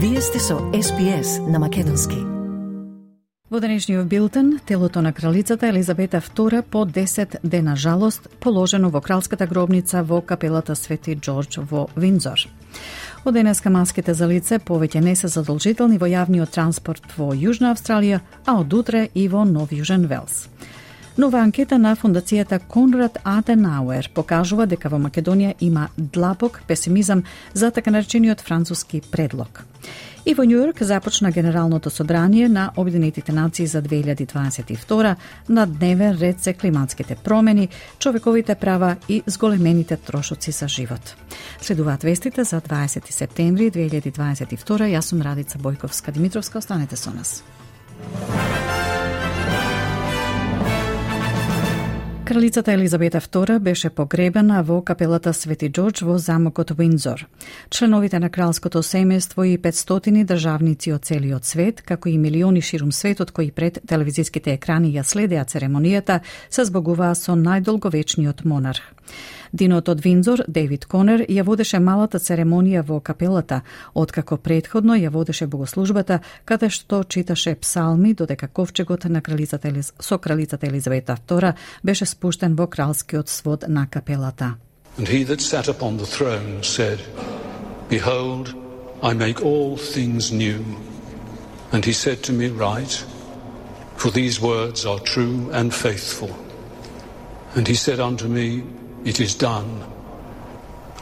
Вие сте со СПС на Македонски. Во денешниот билтен, телото на кралицата Елизабета II по 10 дена жалост положено во кралската гробница во капелата Свети Џорџ во Винзор. Од денеска маските за лице повеќе не се задолжителни во јавниот транспорт во Јужна Австралија, а од утре и во Нов Јужен Велс. Нова анкета на фондацијата Конрад Аденауер покажува дека во Македонија има длабок песимизам за така наречениот француски предлог. И во Њујорк започна Генералното собрание на Обединетите нации за 2022 на дневен ред се климатските промени, човековите права и зголемените трошоци за живот. Следуваат вестите за 20 септември 2022. Јас сум Радица Бојковска Димитровска, останете со нас. Кралицата Елизабета II беше погребена во капелата Свети Џорџ во замокот Виндзор. Членовите на кралското семејство и 500 државници од целиот свет, како и милиони ширум светот кои пред телевизиските екрани ја следеа церемонијата, се збогуваа со најдолговечниот монарх. Динот од Винзор, Дейвид Конер ја водеше малата церемонија во капелата, откако предходно ја водеше богослужбата, каде што читаше псалми, додека ковчегот на кралицата Елиз... со кралицата Елизавета II беше спуштен во кралскиот свод на капелата. And he that sat upon the throne said, Behold, I make all things new. And he said to me, Write, for these words are true and faithful. And he said unto me, It is done.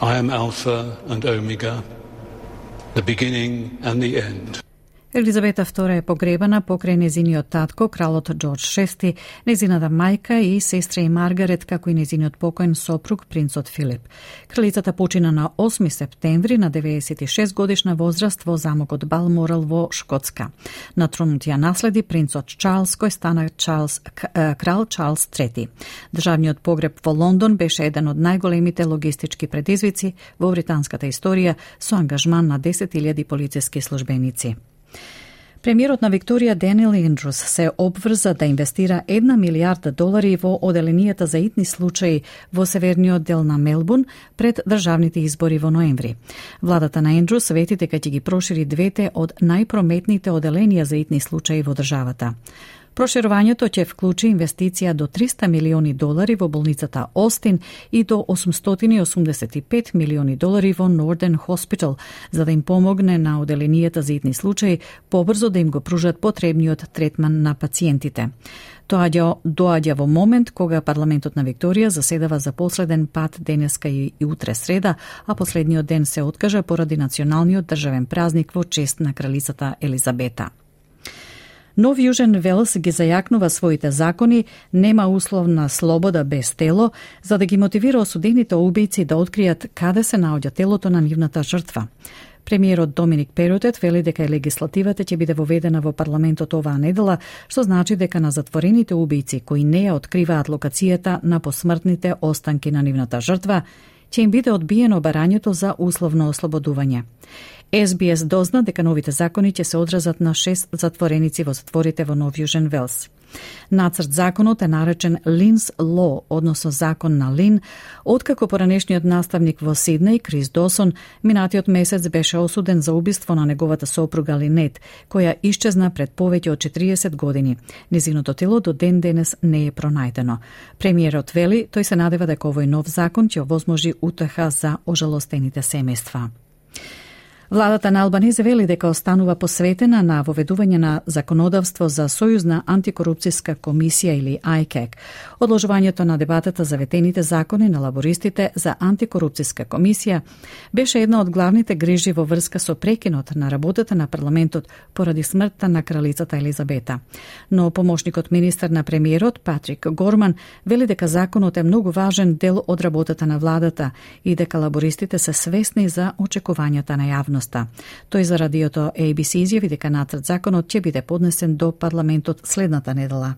I am Alpha and Omega, the beginning and the end. Елизавета II е погребана покрај незиниот татко, кралот Џорџ VI, незината мајка и сестра и Маргарет, како и незиниот покоен сопруг, принцот Филип. Кралицата почина на 8 септември на 96 годишна возраст во замокот Балморал во Шкотска. На тронот ја наследи принцот Чарлс, кој стана Чарлс, крал Чарлс III. Државниот погреб во Лондон беше еден од најголемите логистички предизвици во британската историја со ангажман на 10.000 полициски службеници. Премиерот на Викторија Денил Ендрус се обврза да инвестира една милиарда долари во оделенијата за итни случаи во северниот дел на Мелбун пред државните избори во ноември. Владата на Ендрус вети дека ќе ги прошири двете од најпрометните оделенија за итни случаи во државата. Проширувањето ќе вклучи инвестиција до 300 милиони долари во болницата Остин и до 885 милиони долари во Northern Hospital, за да им помогне на оделенијата за итни случаи побрзо да им го пружат потребниот третман на пациентите. Тоа доаѓа во момент кога парламентот на Викторија заседава за последен пат денеска и, утре среда, а последниот ден се откажа поради националниот државен празник во чест на кралицата Елизабета. Нов Јужен Велс ги зајакнува своите закони, нема условна слобода без тело, за да ги мотивира осудените убијци да откријат каде се наоѓа телото на нивната жртва. Премиерот Доминик Перотет вели дека легислативата ќе биде воведена во парламентот оваа недела, што значи дека на затворените убијци кои не ја откриваат локацијата на посмртните останки на нивната жртва, ќе им биде одбиено барањето за условно ослободување. СБС дозна дека новите закони ќе се одразат на шест затвореници во затворите во Нов Јужен Велс. Нацрт законот е наречен Линс Ло, односно закон на Лин, откако поранешниот наставник во Сиднеј, Крис Досон, минатиот месец беше осуден за убиство на неговата сопруга Линет, која исчезна пред повеќе од 40 години. Незиното тело до ден денес не е пронајдено. Премиерот вели, тој се надева дека овој нов закон ќе овозможи утеха за ожалостените семејства. Владата на Албанија вели дека останува посветена на воведување на законодавство за Сојузна антикорупцијска комисија или ICAC. Одложувањето на дебатата за ветените закони на лабористите за антикорупцијска комисија беше една од главните грижи во врска со прекинот на работата на парламентот поради смртта на кралицата Елизабета. Но помошникот министер на премиерот Патрик Горман вели дека законот е многу важен дел од работата на владата и дека лабористите се свесни за очекувањата на јавност јавноста. Тој за радиото ABC изјави дека нацрт законот ќе биде поднесен до парламентот следната недела.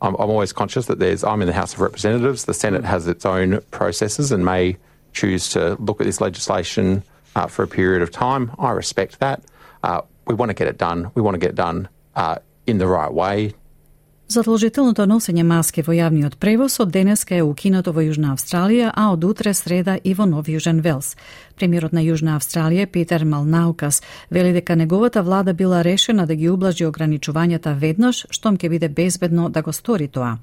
I'm, I'm always conscious that there's, I'm in the House of Representatives. The Senate has its own processes and may choose to look at this legislation uh, for a period of time. I respect that. Uh, we want to get it done. We want to get it done uh, in the right way Задолжителното носење маски во јавниот превоз од денеска е укинато во Јужна Австралија, а од утре среда и во Нов Јужен Велс. Премиерот на Јужна Австралија Питер Малнаукас вели дека неговата влада била решена да ги ублажи ограничувањата веднаш, штом ќе биде безбедно да го стори тоа.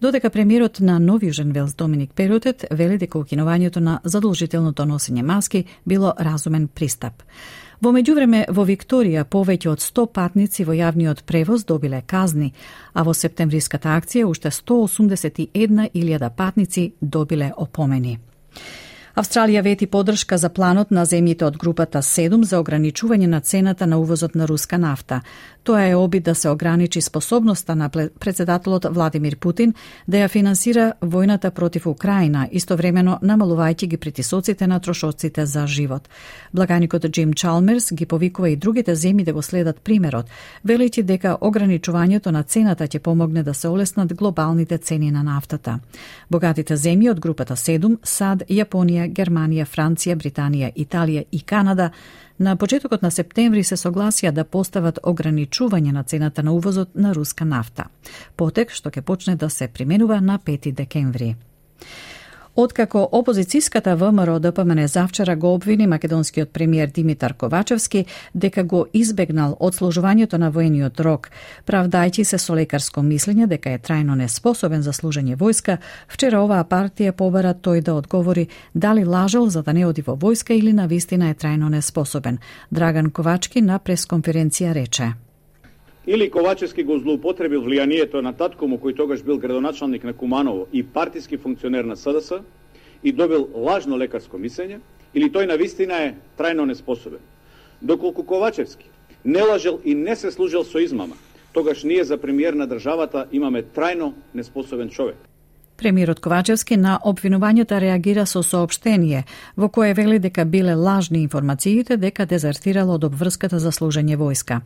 Додека премиерот на Нов Јужен Велс Доминик Перутет вели дека укинувањето на задолжителното носење маски било разумен пристап. Во меѓувреме, во Викторија повеќе од 100 патници во јавниот превоз добиле казни, а во септемвриската акција уште 181.000 патници добиле опомени. Австралија вети подршка за планот на земјите од групата 7 за ограничување на цената на увозот на руска нафта. Тоа е обид да се ограничи способноста на председателот Владимир Путин да ја финансира војната против Украина, истовремено намалувајќи ги притисоците на трошоците за живот. Благаникот Джим Чалмерс ги повикува и другите земји да го следат примерот, велејќи дека ограничувањето на цената ќе помогне да се олеснат глобалните цени на нафтата. Богатите земји од групата 7, САД, Јапонија, Германија, Франција, Британија, Италија и Канада на почетокот на септември се согласија да постават ограничување на цената на увозот на руска нафта. Потек што ќе почне да се применува на 5 декември. Откако опозицијската ВМРО ДПМН завчера го обвини македонскиот премиер Димитар Ковачевски дека го избегнал одслужувањето на воениот рок, правдајќи се со лекарско мислење дека е трајно неспособен за служење војска, вчера оваа партија побара тој да одговори дали лажал за да не оди во војска или на вистина е трајно неспособен. Драган Ковачки на пресконференција рече или Ковачевски го злоупотребил влијанието на татко му кој тогаш бил градоначалник на Куманово и партиски функционер на СДС и добил лажно лекарско мислење, или тој на вистина е трајно неспособен. Доколку Ковачевски не лажел и не се служил со измама, тогаш ние за премиер на државата имаме трајно неспособен човек. Премиерот Ковачевски на обвинувањата да реагира со сообштение, во кое вели дека биле лажни информациите дека дезертирало од обврската за служење војска.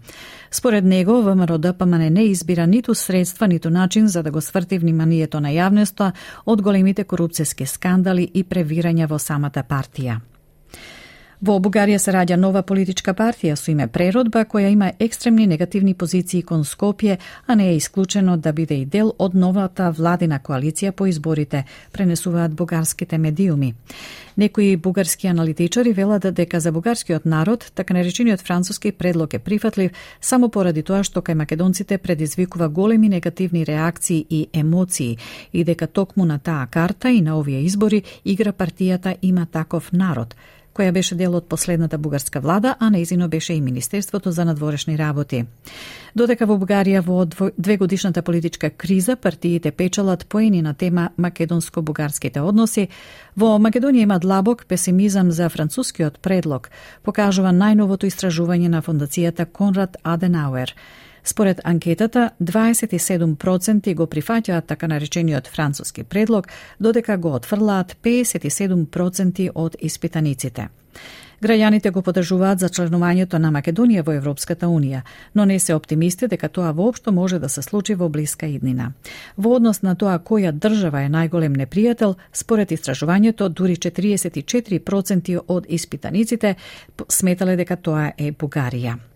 Според него, ВМРО ДПМН не избира ниту средства, ниту начин за да го сврти вниманието на јавноста од големите корупцијски скандали и превирања во самата партија. Во Бугарија се раѓа нова политичка партија со име Преродба, која има екстремни негативни позиции кон Скопје, а не е исклучено да биде и дел од новата владина коалиција по изборите, пренесуваат бугарските медиуми. Некои бугарски аналитичари велат дека за бугарскиот народ така наречениот француски предлог е прифатлив само поради тоа што кај македонците предизвикува големи негативни реакции и емоции и дека токму на таа карта и на овие избори игра партијата има таков народ – која беше дел од последната бугарска влада, а неизино беше и Министерството за надворешни работи. Додека во Бугарија во две годишната политичка криза партиите печалат поени на тема македонско-бугарските односи, во Македонија има длабок песимизам за францускиот предлог, покажува најновото истражување на фондацијата Конрад Аденауер – Според анкетата, 27% го прифаќаат така наречениот француски предлог, додека го отфрлаат 57% од испитаниците. Граѓаните го подржуваат за членувањето на Македонија во Европската Унија, но не се оптимисти дека тоа воопшто може да се случи во блиска иднина. Во однос на тоа која држава е најголем непријател, според истражувањето, дури 44% од испитаниците сметале дека тоа е Бугарија.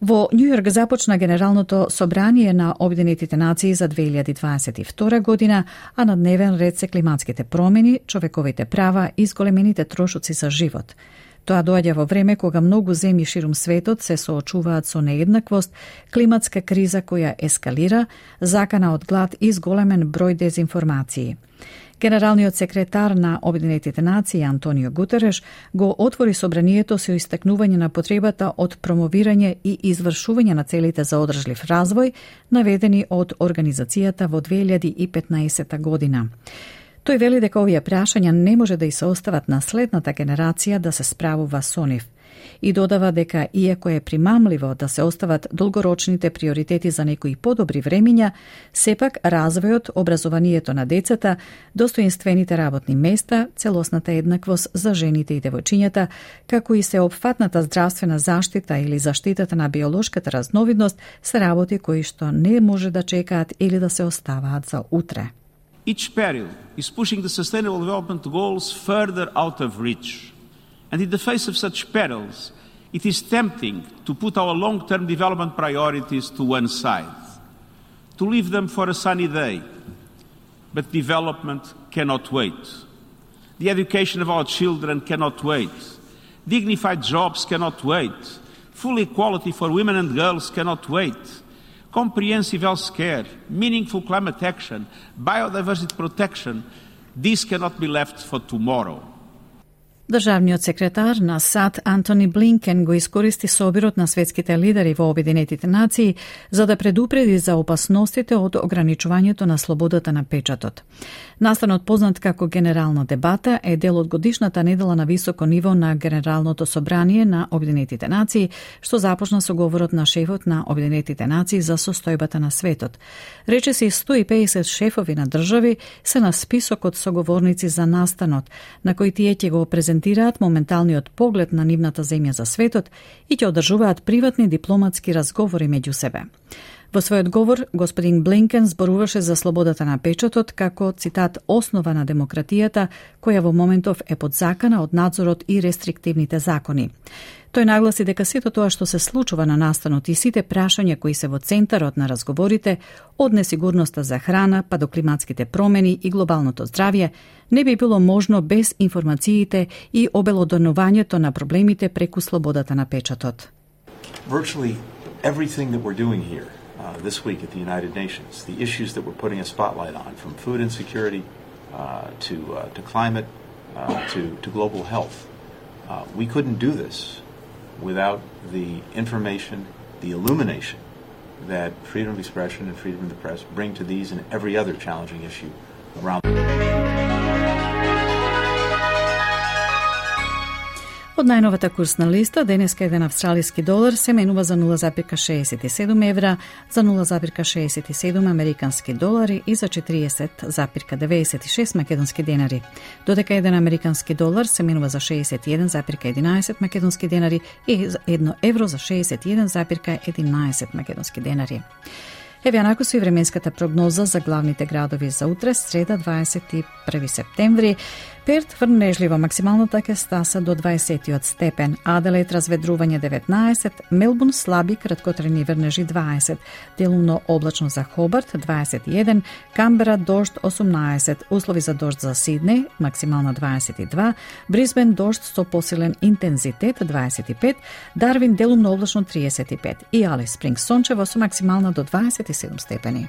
Во Њујорк започна Генералното собрание на Обединетите нации за 2022 година, а на дневен ред се климатските промени, човековите права и зголемените трошоци за живот. Тоа доаѓа во време кога многу земји ширум светот се соочуваат со нееднаквост, климатска криза која ескалира, закана од глад и зголемен број дезинформации. Генералниот секретар на Обединетите нации Антонио Гутереш го отвори собранието со истакнување на потребата од промовирање и извршување на целите за одржлив развој, наведени од организацијата во 2015 година. Тој вели дека овие прашања не може да и се остават на следната генерација да се справува со нив и додава дека иако е примамливо да се остават долгорочните приоритети за некои подобри времиња, сепак развојот, образованието на децата, достоинствените работни места, целосната еднаквост за жените и девојчињата, како и се опфатната здравствена заштита или заштитата на биолошката разновидност се работи кои што не може да чекаат или да се оставаат за утре. Each period is pushing the Sustainable Development Goals further out of reach. And in the face of such perils, it is tempting to put our long term development priorities to one side. to leave them for a sunny day. But development cannot wait. The education of our children cannot wait. Dignified jobs cannot wait. Full equality for women and girls cannot wait. Comprehensive health care, meaningful climate action, biodiversity protection, these cannot be left for tomorrow. Државниот секретар на САД Антони Блинкен го искористи собирот на светските лидери во Обединетите нации за да предупреди за опасностите од ограничувањето на слободата на печатот. Настанот познат како Генерална дебата е дел од годишната недела на високо ниво на Генералното собрание на Обединетите нации, што започна со говорот на шефот на Обединетите нации за состојбата на светот. Рече се 150 шефови на држави се на списокот соговорници за настанот, на кој тие ќе го презентираат моменталниот поглед на нивната земја за светот и ќе одржуваат приватни дипломатски разговори меѓу себе. Во својот говор, господин Блинкен зборуваше за слободата на печатот како, цитат, основа на демократијата, која во моментов е под закана од надзорот и рестриктивните закони. Тој нагласи дека сето тоа што се случува на настанот и сите прашања кои се во центарот на разговорите, од несигурноста за храна па до климатските промени и глобалното здравје, не би било можно без информациите и обелодонувањето на проблемите преку слободата на печатот. Virtually everything that we're doing here uh, this week at the United Nations, the issues that we're putting a spotlight on, from food insecurity uh, to, uh, to climate uh, to, to global health. Uh, we couldn't do this without the information, the illumination that freedom of expression and freedom of the press bring to these and every other challenging issue around the world. Од најновата курсна листа, денеска еден австралиски долар се менува за 0,67 евра, за 0,67 американски долари и за 40,96 македонски денари. Додека еден американски долар се менува за 61,11 македонски денари и 1 евро за 61,11 македонски денари. Еве анако со и временската прогноза за главните градови за утре, среда 21 септември. Перт врнежливо максималната ќе стаса до 20 степен, Аделаид разведрување 19, Мелбун слаби краткотрени врнежи 20, делумно облачно за Хобарт 21, Камбера дожд 18, услови за дожд за Сиднеј максимално 22, Брисбен дожд со посилен интензитет 25, Дарвин делумно облачно 35 и Алис Спринг сончево со максимална до 27 степени.